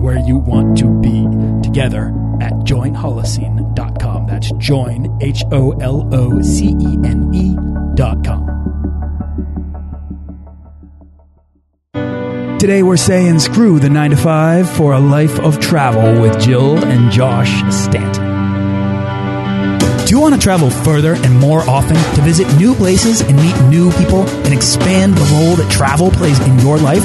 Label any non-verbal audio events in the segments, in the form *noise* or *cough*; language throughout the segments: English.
where you want to be together at joinholocene.com. That's join, H O L O C E N E.com. Today we're saying screw the 9 to 5 for a life of travel with Jill and Josh Stanton. Do you want to travel further and more often to visit new places and meet new people and expand the role that travel plays in your life?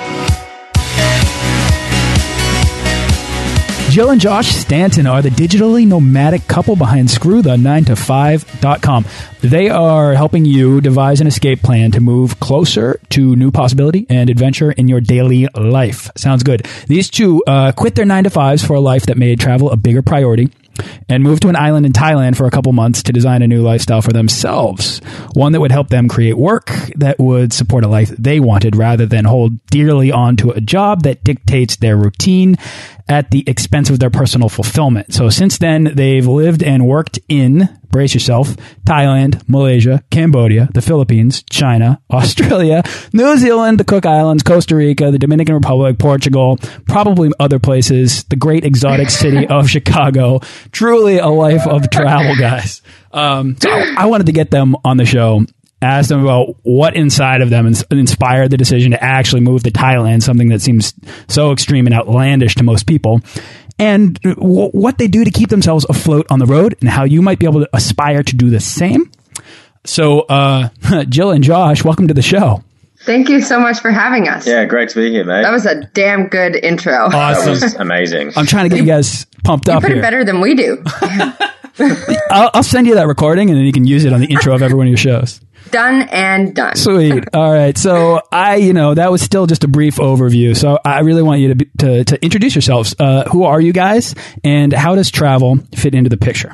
Jill and Josh Stanton are the digitally nomadic couple behind screwthe9to5.com. They are helping you devise an escape plan to move closer to new possibility and adventure in your daily life. Sounds good. These two uh, quit their 9 to 5s for a life that made travel a bigger priority and moved to an island in Thailand for a couple months to design a new lifestyle for themselves. One that would help them create work that would support a life they wanted rather than hold dearly onto a job that dictates their routine at the expense of their personal fulfillment. So since then, they've lived and worked in, brace yourself, Thailand, Malaysia, Cambodia, the Philippines, China, *laughs* Australia, New Zealand, the Cook Islands, Costa Rica, the Dominican Republic, Portugal, probably other places, the great exotic *laughs* city of Chicago. Truly a life of travel, guys. Um, so I, I wanted to get them on the show ask them about what inside of them inspired the decision to actually move to Thailand, something that seems so extreme and outlandish to most people, and w- what they do to keep themselves afloat on the road, and how you might be able to aspire to do the same. So, uh, *laughs* Jill and Josh, welcome to the show. Thank you so much for having us. Yeah, great to be here, mate. That was a damn good intro. That was amazing. I'm trying to get you guys pumped you up put here. it better than we do. *laughs* I'll, I'll send you that recording, and then you can use it on the intro of every one of your shows. Done and done. Sweet. *laughs* All right. So I, you know, that was still just a brief overview. So I really want you to be, to, to introduce yourselves. Uh, who are you guys, and how does travel fit into the picture?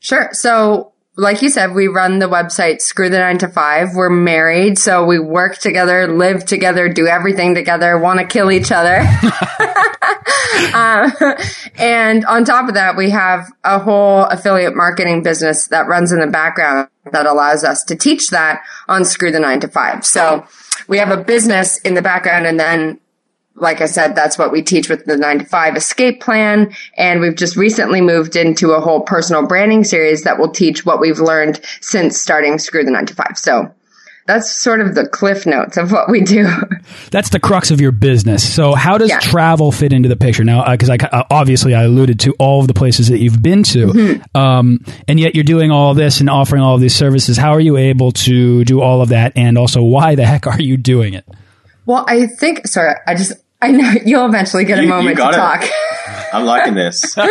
Sure. So, like you said, we run the website Screw the Nine to Five. We're married, so we work together, live together, do everything together, want to kill each other. uh, *laughs* and on top of that, we have a whole affiliate marketing business that runs in the background that allows us to teach that on Screw the Nine to Five. So we have a business in the background and then like I said, that's what we teach with the nine to five escape plan. And we've just recently moved into a whole personal branding series that will teach what we've learned since starting Screw the Nine to Five. So that's sort of the cliff notes of what we do. *laughs* That's the crux of your business. So how does Yeah. travel fit into the picture now? Because I uh, obviously I alluded to all of the places that you've been to, Mm-hmm. um, and yet you're doing all this and offering all of these services. How are you able to do all of that? And also, why the heck are you doing it? well, I think, sorry, I just, I know *laughs* you'll eventually get a You- you moment to talk. I'm liking this. *laughs*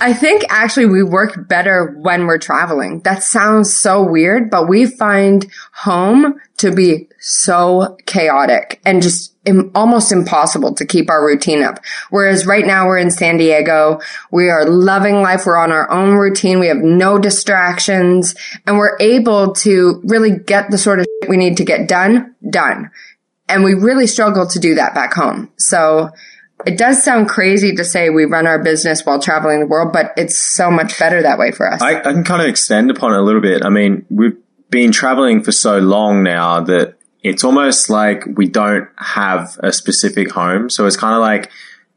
I think actually we work better when we're traveling. That sounds so weird, but we find home to be so chaotic and just Im- almost impossible to keep our routine up. Whereas right now we're in San Diego. We are loving life. We're on our own routine. We have no distractions and we're able to really get the sort of shit we need to get done, done. And we really struggle to do that back home. So it does sound crazy to say we run our business while traveling the world, but it's so much better that way for us. I, I can kind of extend upon it a little bit. I mean, we've been traveling for so long now that it's almost like we don't have a specific home. So it's kind of like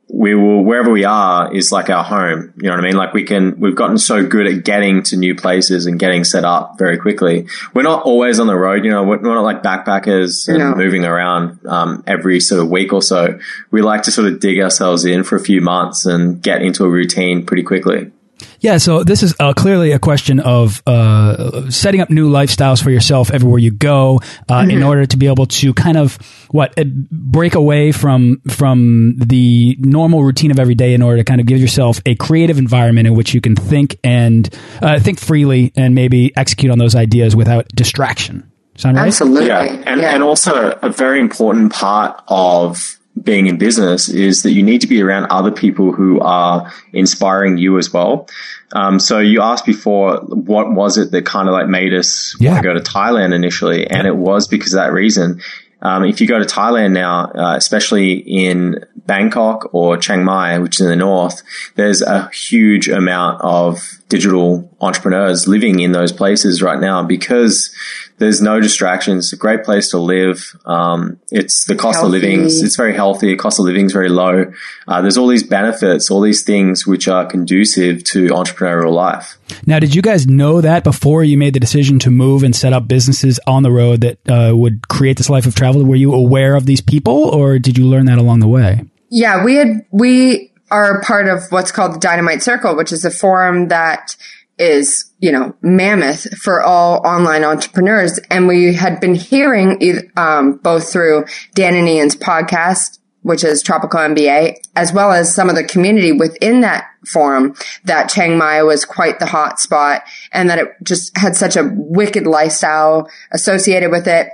we will wherever we are is like our home. You know what I mean? Like we can we've gotten so good at getting to new places and getting set up very quickly. We're not always on the road. You know, we're, we're not like backpackers and No. moving around um, every sort of week or so. We like to sort of dig ourselves in for a few months and get into a routine pretty quickly. Yeah, so this is uh, clearly a question of uh, setting up new lifestyles for yourself everywhere you go, uh, in order to be able to kind of what uh, break away from from the normal routine of every day, in order to kind of give yourself a creative environment in which you can think and uh, think freely and maybe execute on those ideas without distraction. Sound right? Absolutely. Yeah, and and also a very important part of being in business is that you need to be around other people who are inspiring you as well. Um, so you asked before, what was it that kind of like made us Yeah. want to go to Thailand initially, and it was because of that reason. Um, if you go to Thailand now, uh, especially in Bangkok or Chiang Mai, which is in the north, there's a huge amount of digital entrepreneurs living in those places right now because there's no distractions. It's a great place to live. Um, it's the cost of living. It's very healthy. The cost of living is very low. Uh, there's all these benefits, all these things which are conducive to entrepreneurial life. Now, did you guys know that before you made the decision to move and set up businesses on the road that uh, would create this life of travel? Were you aware of these people, or did you learn that along the way? Yeah, we had, we are part of what's called the Dynamite Circle, which is a forum that is, you know, mammoth for all online entrepreneurs. And we had been hearing, um, both through Dan and Ian's podcast, which is Tropical MBA, as well as some of the community within that forum that Chiang Mai was quite the hot spot and that it just had such a wicked lifestyle associated with it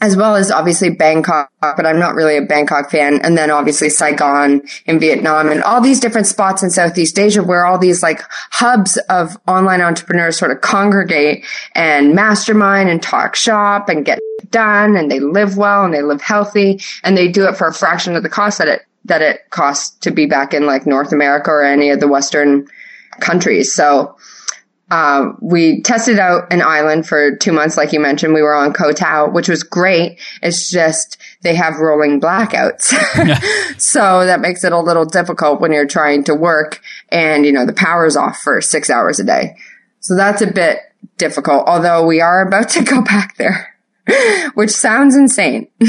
as well as obviously Bangkok, but I'm not really a Bangkok fan. And then obviously Saigon in Vietnam and all these different spots in Southeast Asia where all these like hubs of online entrepreneurs sort of congregate and mastermind and talk shop and get done and they live well and they live healthy and they do it for a fraction of the cost that it, that it costs to be back in like North America or any of the Western countries. So, uh, we tested out an island for two months, like you mentioned. We were on Koh Tao, which was great. It's just they have rolling blackouts. *laughs* so that makes it a little difficult when you're trying to work and, you know, the power's off for six hours a day. So that's a bit difficult, although we are about *laughs* to go back there, which sounds insane. *laughs*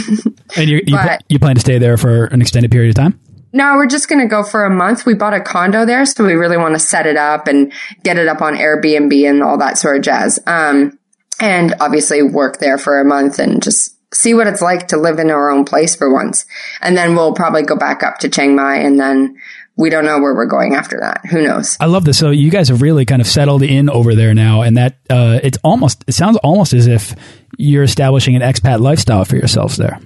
And you you, pl- you plan to stay there for an extended period of time? No, we're just going to go for a month. We bought a condo there, so we really want to set it up and get it up on Airbnb and all that sort of jazz. Um, and obviously work there for a month and just see what it's like to live in our own place for once. And then we'll probably go back up to Chiang Mai and then we don't know where we're going after that. Who knows? I love this. So you guys have really kind of settled in over there now, and that uh, it's almost it sounds almost as if you're establishing an expat lifestyle for yourselves there.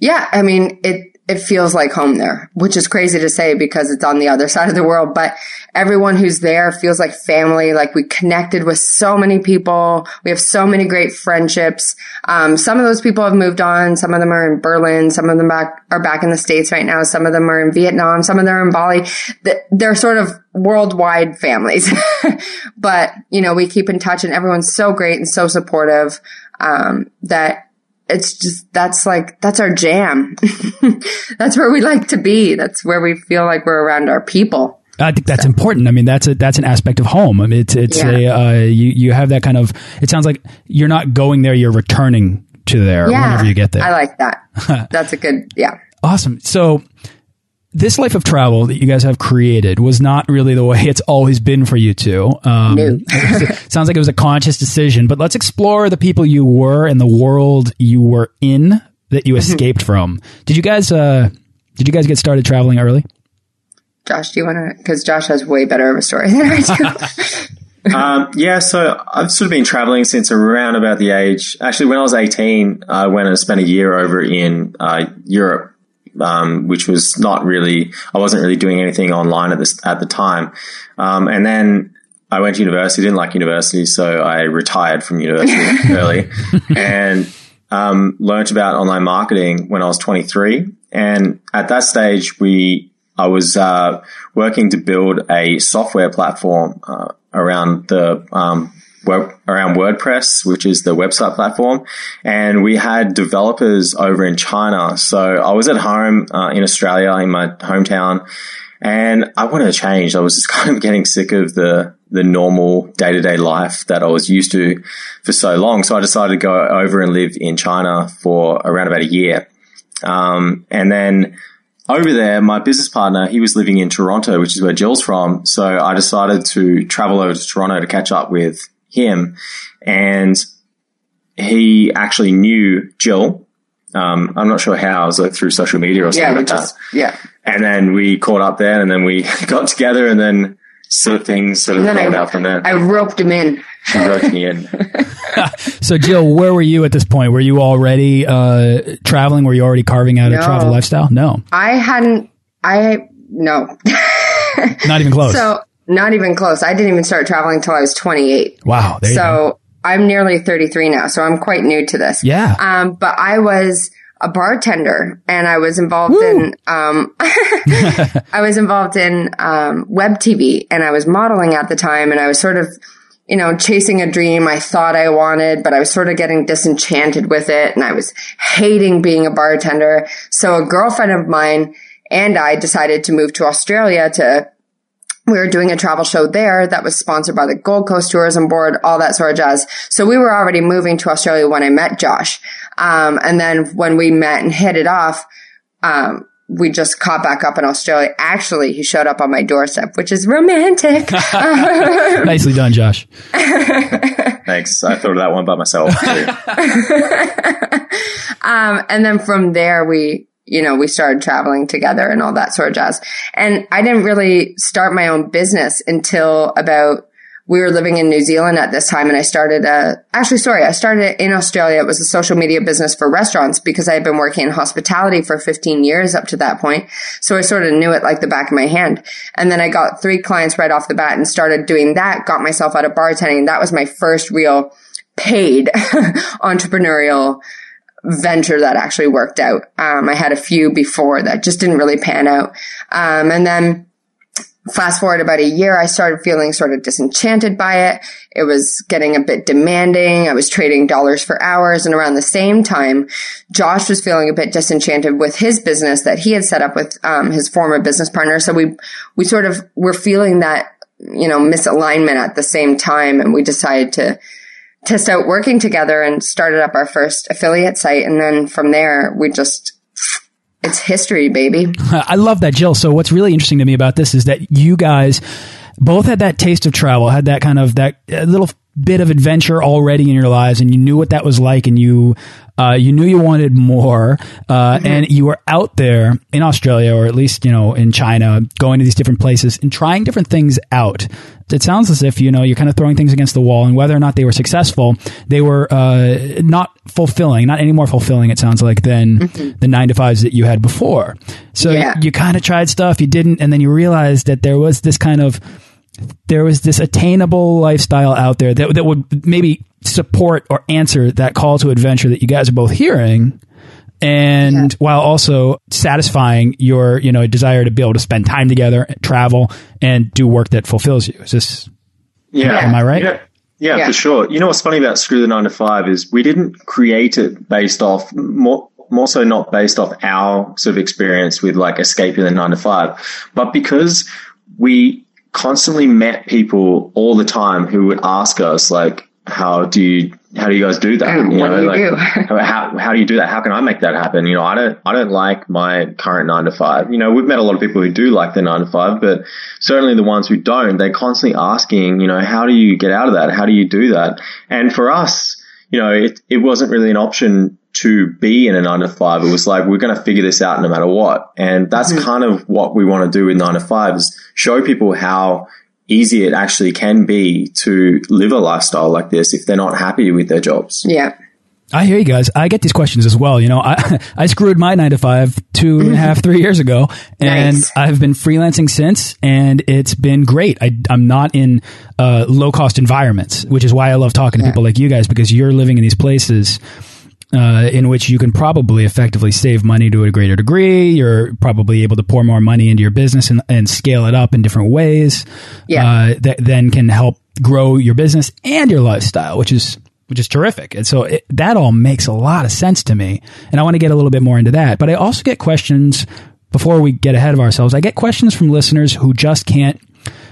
Yeah, I mean, it it feels like home there, which is crazy to say because it's on the other side of the world, but everyone who's there feels like family, like we connected with so many people. We have so many great friendships. Um, some of those people have moved on, some of them are in Berlin, some of them back are back in the States right now, some of them are in Vietnam, some of them are in Bali. They're sort of worldwide families. *laughs* but, you know, we keep in touch and everyone's so great and so supportive um, that it's just that's like that's our jam. *laughs* that's where we like to be. That's where we feel like we're around our people. I think that's important. I mean, that's a that's an aspect of home. I mean, it's it's Yeah. a uh, you you have that kind of. It sounds like you're not going there; you're returning to there Yeah, whenever you get there. I like that. *laughs* that's a good yeah. Awesome. So this life of travel that you guys have created was not really the way *laughs* it's always been for you two. Um, No. *laughs* sounds like it was a conscious decision, but let's explore the people you were and the world you were in that Mm-hmm. you escaped from. Did you guys, uh, did you guys get started traveling early? Josh, do you want to? Because Josh has way better of a story than I do. *laughs* Um, yeah, so I've sort of been traveling since around about the age. Actually, when I was 18, I went and spent a year over in uh, Europe, um, which was not really, I wasn't really doing anything online at this at the time. Um, and then I went to university, didn't like university, so I retired from university *laughs* early and um, learned about online marketing when I was 23. And at that stage, we I was uh, working to build a software platform uh, around the um, around WordPress, which is the website platform, and we had developers over in China. So I was at home uh, in Australia, in my hometown, and I wanted to change. I was *laughs* just kind of getting sick of the the normal day to day life that I was used to for so long. So I decided to go over and live in China for around about a year. Um, and then over there, my business partner, he was living in Toronto, which is where Jill's from. So I decided to travel over to Toronto to catch up with him. And he actually knew Jill. Um, I'm not sure how, it was like through social media or something Yeah, like just, that. yeah. And then we caught up there and then we *laughs* got together and then sort of things sort of And rolled out from there. I roped him in. She roped me in. *laughs* *laughs* So, Jill, where were you at this point? Were you already uh, traveling? Were you already carving out a travel lifestyle? No, I hadn't, I, no. not even close. so, not even close. I didn't even start traveling until I was 28. wow. There you go. So, I'm nearly 33 now, so I'm quite new to this. Yeah. Um, but I was a bartender and I was involved in, um, *laughs* *laughs* I was involved in, um, web TV and I was modeling at the time and I was sort of, you know, chasing a dream I thought I wanted, but I was sort of getting disenchanted with it and I was hating being a bartender. So a girlfriend of mine and I decided to move to Australia to we were doing a travel show there that was sponsored by the Gold Coast Tourism Board, all that sort of jazz. So we were already moving to Australia when I met Josh. Um, and then when we met and hit it off, um, we just caught back up in Australia. Actually, he showed up on my doorstep, which is romantic. *laughs* *laughs* Nicely done, Josh. *laughs* Thanks. I thought of that one by myself. Um, and then from there, we, you know, we started traveling together and all that sort of jazz. And I didn't really start my own business until about, we were living in New Zealand at this time and I started a, actually, sorry, I started in Australia. It was a social media business for restaurants because I had been working in hospitality for 15 years up to that point. So I sort of knew it like the back of my hand. And then I got three clients right off the bat and started doing that, got myself out of bartending. That was my first real paid *laughs* entrepreneurial venture that actually worked out. Um, I had a few before that just didn't really pan out. Um, and then fast forward about a year, I started feeling sort of disenchanted by it. It was getting a bit demanding. I was trading dollars for hours. And around the same time, Josh was feeling a bit disenchanted with his business that he had set up with, um, his former business partner. So we, we sort of were feeling that, you know, misalignment at the same time. And we decided to, test out working together and started up our first affiliate site. And then from there, we just, it's history, baby. *laughs* I love that, Jill. So what's really interesting to me about this is that you guys both had that taste of travel, had that kind of that little bit of adventure already in your lives, and you knew what that was like, and you uh, you knew you wanted more, uh, and you were out there in Australia, or at least you know in China, going to these different places and trying different things out. It sounds as if you know you're kind of throwing things against the wall, and whether or not they were successful, they were uh, not fulfilling, not any more fulfilling. It sounds like than the nine to fives that you had before. So Yeah. you kind of tried stuff, you didn't, and then you realized that there was this kind of there was this attainable lifestyle out there that that would maybe support or answer that call to adventure that you guys are both hearing and while also satisfying your you know desire to be able to spend time together travel and do work that fulfills you is this Yeah. Am I right? Yeah. Yeah, Yeah. for sure. You know what's funny about Screw the Nine to Five is we didn't create it based off more, more so not based off our sort of experience with like escaping the nine to five, but because we constantly met people all the time who would ask us like, how do you, how do you guys do that? Mm, what do you do? how, how, how do you do that? How can I make that happen? You know, I don't, I don't like my current nine to five. You know, we've met a lot of people who do like the nine to five, but certainly the ones who don't, they're constantly asking, you know, how do you get out of that? How do you do that? And for us, you know, it, it wasn't really an option to be in a nine to five. It was like, we're going to figure this out no matter what. And that's kind of what we want to do with nine to five is show people how easy it actually can be to live a lifestyle like this if they're not happy with their jobs. Yeah. I hear you guys. I get these questions as well. You know, I *laughs* I screwed my nine to five two and a half, three years ago, and Nice. I've been freelancing since, and it's been great. I, I'm not in uh, low cost environments, which is why I love talking to people like you guys because you're living in these places. Uh, in which you can probably effectively save money to a greater degree. You're probably able to pour more money into your business and, and scale it up in different ways. Yeah. Uh, that then can help grow your business and your lifestyle, which is which is terrific. And so it, that all makes a lot of sense to me. And I want to get a little bit more into that. But I also get questions before we get ahead of ourselves. I get questions from listeners who just can't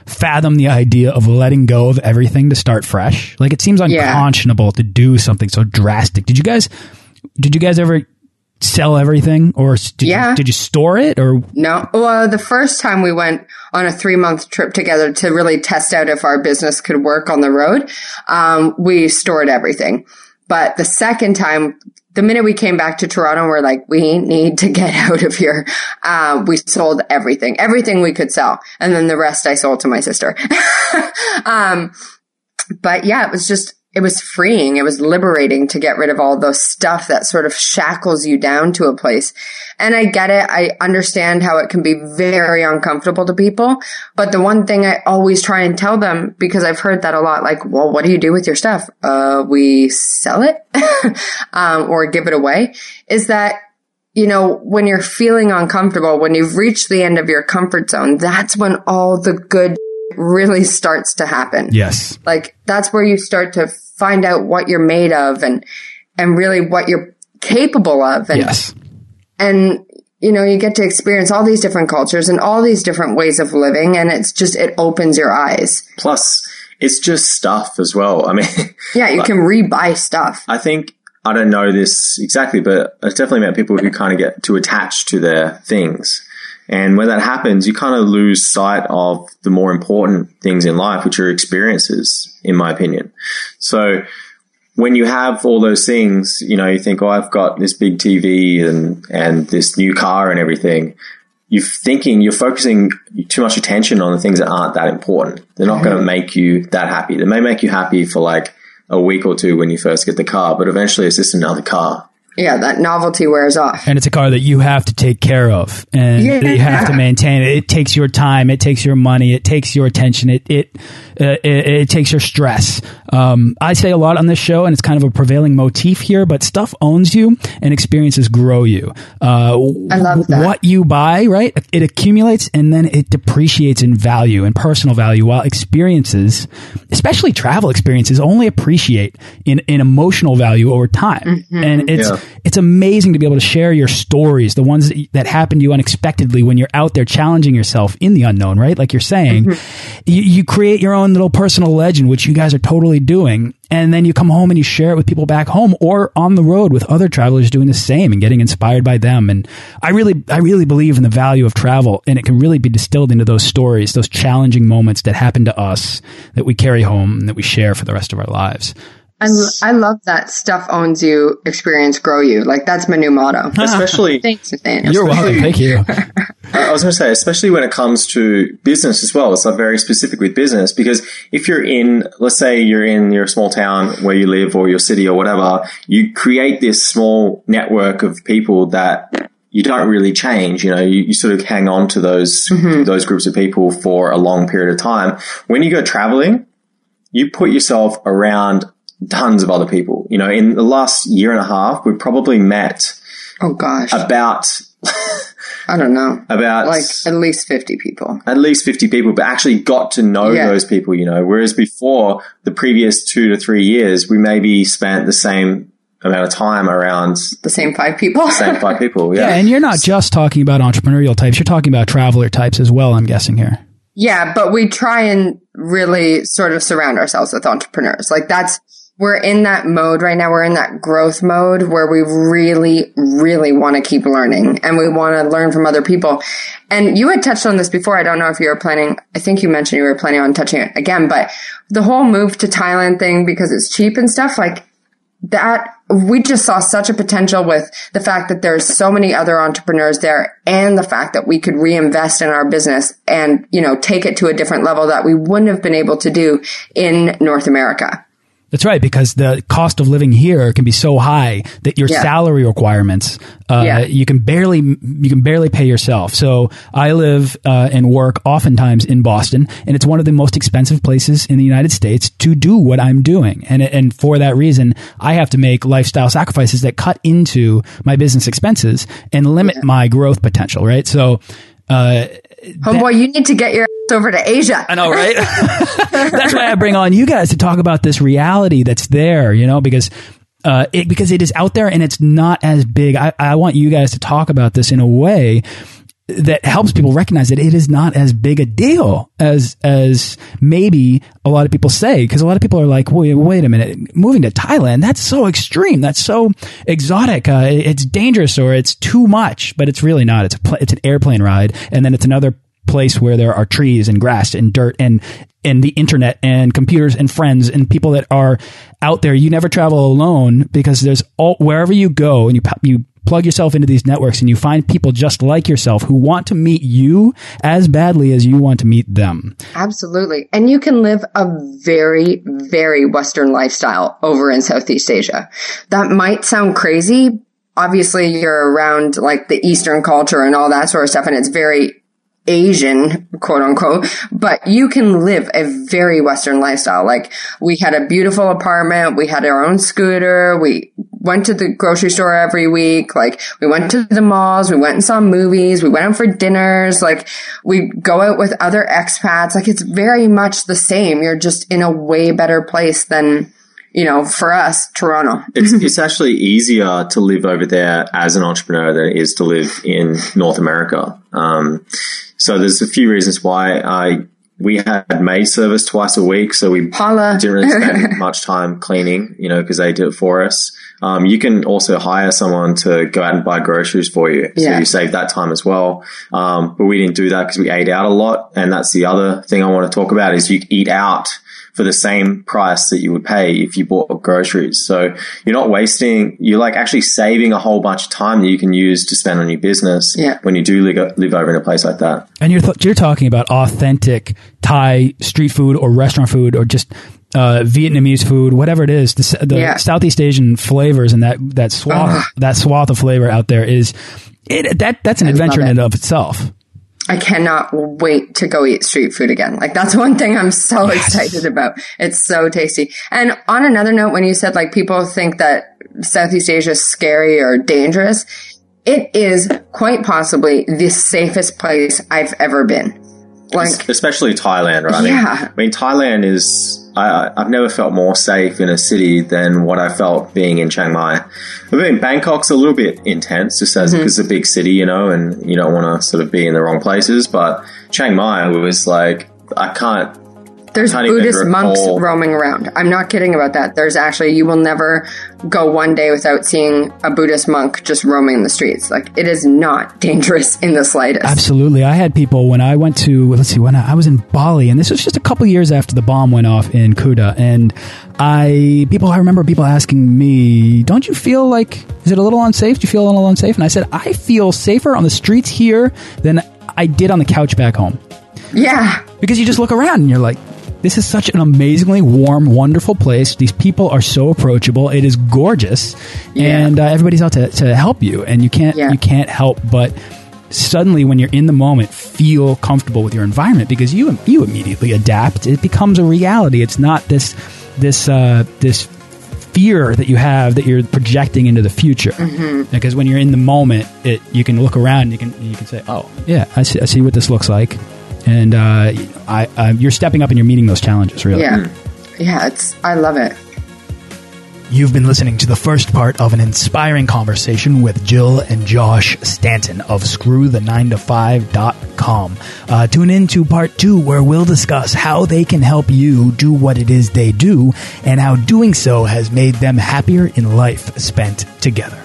fathom the idea of letting go of everything to start fresh. Like it seems unconscionable yeah. to do something so drastic. Did you guys did you guys ever sell everything or did, yeah. you, did you store it or no well the first time we went on a three month trip together to really test out if our business could work on the road um, we stored everything but the second time the minute we came back to toronto we're like we need to get *laughs* out of here. Uh, we sold everything everything we could sell. And then the rest i sold to my sister. *laughs* Um, but yeah it was just it was freeing. It was liberating to get rid of all those stuff that sort of shackles you down to a place. And I get it. I understand how it can be very uncomfortable to people. But the one thing I always try and tell them, because I've heard that a lot, like, well, what do you do with your stuff? Uh, we sell it, *laughs* um, or give it away is that you know, when you're feeling uncomfortable, when you've reached the end of your comfort zone, that's when all the good really starts to happen. Yes. Like that's where you start to find out what you're made of and, and really what you're capable of. And, yes. And, you know, you get to experience all these different cultures and all these different ways of living. And it's just, it opens your eyes. Plus, it's just stuff as well. I mean, *laughs* yeah, you can rebuy stuff. I think I don't know this exactly, but it's definitely met people who kind of get too attached to their things. And when that happens, you kind of lose sight of the more important things in life, which are experiences, in my opinion. So when you have all those things, you know, you think, oh, I've got this big TV and, and this new car and everything. You're thinking, you're focusing too much attention on the things that aren't that important. They're not going to make you that happy. They may make you happy for like a week or two when you first get the car, but eventually it's just another car. Yeah, that novelty wears off. And it's a car that you have to take care of and yeah. you have to maintain it. It takes your time, it takes your money, it takes your attention, it it uh, it, it, takes your stress. Um, I say a lot on this show, and it's kind of a prevailing motif here. But stuff owns you, and experiences grow you. Uh, I love that. What you buy, right? It accumulates, and then it depreciates in value and personal value. While experiences, especially travel experiences, only appreciate in in emotional value over time. Mm -hmm. And it's yeah it's amazing to be able to share your stories, the ones that, that happen to you unexpectedly when you're out there challenging yourself in the unknown, right? Like you're saying, mm -hmm. you, you create your own little personal legend, which you guys are totally doing. And then you come home and you share it with people back home or on the road with other travelers doing the same and getting inspired by them. And I really, I really believe in the value of travel and it can really be distilled into those stories, those challenging moments that happen to us that we carry home and that we share for the rest of our lives. I, I love that stuff owns you, experience grow you. Like that's my new motto. *laughs* Especially, *laughs* thanks, Nathaniel. You're welcome. Thank you. *laughs* I was going to say, especially when it comes to business as well. It's like very specific with business because if you're in, let's say you're in your small town where you live or your city or whatever, you create this small network of people that you don't really change. You know, you, you sort of hang on to those mm-hmm. those groups of people for a long period of time. When you go traveling, you put yourself around tons of other people. You know, in the last year and a half, we've probably met. Oh gosh. About. I don't know. About like at least 50 people. At least 50 people, but actually got to know yeah. those people, you know. Whereas before the previous two to three years, we maybe spent the same amount of time around the same five people. same five people, *laughs* yeah. yeah. And you're not just talking about entrepreneurial types, you're talking about traveler types as well, I'm guessing here. Yeah, but we try and really sort of surround ourselves with entrepreneurs. Like that's we're in that mode right now. We're in that growth mode where we really, really want to keep learning and we want to learn from other people. And you had touched on this before. I don't know if you were planning, I think you mentioned you were planning on touching it again, but the whole move to Thailand thing because it's cheap and stuff like that we just saw such a potential with the fact that there's so many other entrepreneurs there and the fact that we could reinvest in our business and, you know, take it to a different level that we wouldn't have been able to do in North America. That's right, because the cost of living here can be so high that your yeah. salary requirements, uh, yeah. you can barely you can barely pay yourself. So I live uh, and work oftentimes in Boston, and it's one of the most expensive places in the United States to do what I'm doing. And and for that reason, I have to make lifestyle sacrifices that cut into my business expenses and limit yeah. my growth potential. Right, so Uh, Homeboy, you need to get your ass over to Asia. I know, right? *laughs* that's why I bring on you guys to talk about this reality that's there, you know, because uh, it, because it is out there and it's not as big. I, I want you guys to talk about this in a way that helps people recognize that it is not as big a deal as as maybe a lot of people say. Because a lot of people are like wait wait a minute. Moving to Thailand? That's so extreme. That's so exotic. Uh, it's dangerous or it's too much. But it's really not. It's a it's an airplane ride. And then it's another place where there are trees and grass and dirt and and the internet and computers and friends and people that are out there. You never travel alone because there's all wherever you go and you you plug yourself into these networks and you find people just like yourself who want to meet you as badly as you want to meet them. Absolutely. And you can live a very, very Western lifestyle over in Southeast Asia. That might sound crazy. Obviously, you're around like the Eastern culture and all that sort of stuff, and it's very Asian, quote unquote, but you can live a very Western lifestyle. Like we had a beautiful apartment. We had our own scooter. We went to the grocery store every week. Like we went to the malls. We went and saw movies. We went out for dinners. Like we go out with other expats. Like it's very much the same. You're just in a way better place than, you know, for us, Toronto. it's, *laughs* it's actually easier to live over there as an entrepreneur than it is to live in North America. Um, so there's a few reasons why I we had maid service twice a week, so we Holla. didn't really spend *laughs* much time cleaning, you know, because they did it for us. Um, you can also hire someone to go out and buy groceries for you, so Yeah. you save that time as well. Um, but we didn't do that because we ate out a lot, and that's the other thing I want to talk about is you eat out for the same price that you would pay if you bought groceries. So you're not wasting, you're like actually saving a whole bunch of time that you can use to spend on your business Yeah. when you do live, live over in a place like that. And you're th you're talking about authentic Thai street food or restaurant food or just uh, Vietnamese food, whatever it is. The, the Yeah. Southeast Asian flavors and that that swath Ugh. that swath of flavor out there is it that that's an adventure in and of itself. I cannot wait to go eat street food again. Like that's one thing I'm so excited about. It's so tasty. And on another note, when you said like people think that Southeast Asia is scary or dangerous, it is quite possibly the safest place I've ever been. Like, especially Thailand, right? I mean, Yeah. I mean, Thailand is. I, I've never felt more safe in a city than what I felt being in Chiang Mai. I mean, Bangkok's a little bit intense, just as mm-hmm. because it's a big city, you know, and you don't want to sort of be in the wrong places. But Chiang Mai was like, I can't. There's Can't Buddhist monks recall- roaming around. I'm not kidding about that. There's actually, you will never go one day without seeing a Buddhist monk just roaming the streets. Like, it is not *laughs* dangerous in the slightest. Absolutely. I had people when I went to, let's see, when I, I was in Bali, and this was just a couple years after the bomb went off in Kuta. And I, people, I remember people asking me, don't you feel like, is it a little unsafe? Do you feel a little unsafe? And I said, I feel safer on the streets here than I did on the couch back home. Yeah. Because you just look around and you're like, this is such an amazingly warm, wonderful place. These people are so approachable. It is gorgeous, and uh, everybody's out to, to help you. And you can't Yeah. you can't help but suddenly, when you're in the moment, feel comfortable with your environment because you you immediately adapt. It becomes a reality. It's not this this uh, this fear that you have that you're projecting into the future. Because when you're in the moment, it you can look around. And you can you can say, "Oh, yeah, I see, I see what this looks like," and uh, I, uh, you're stepping up and you're meeting those challenges. Really, Yeah. Yeah. It's, I love it. You've been listening to the first part of an inspiring conversation with Jill and Josh Stanton of ScrewThe9to5.com. Uh, tune in to part two where we'll discuss how they can help you do what it is they do and how doing so has made them happier in life spent together.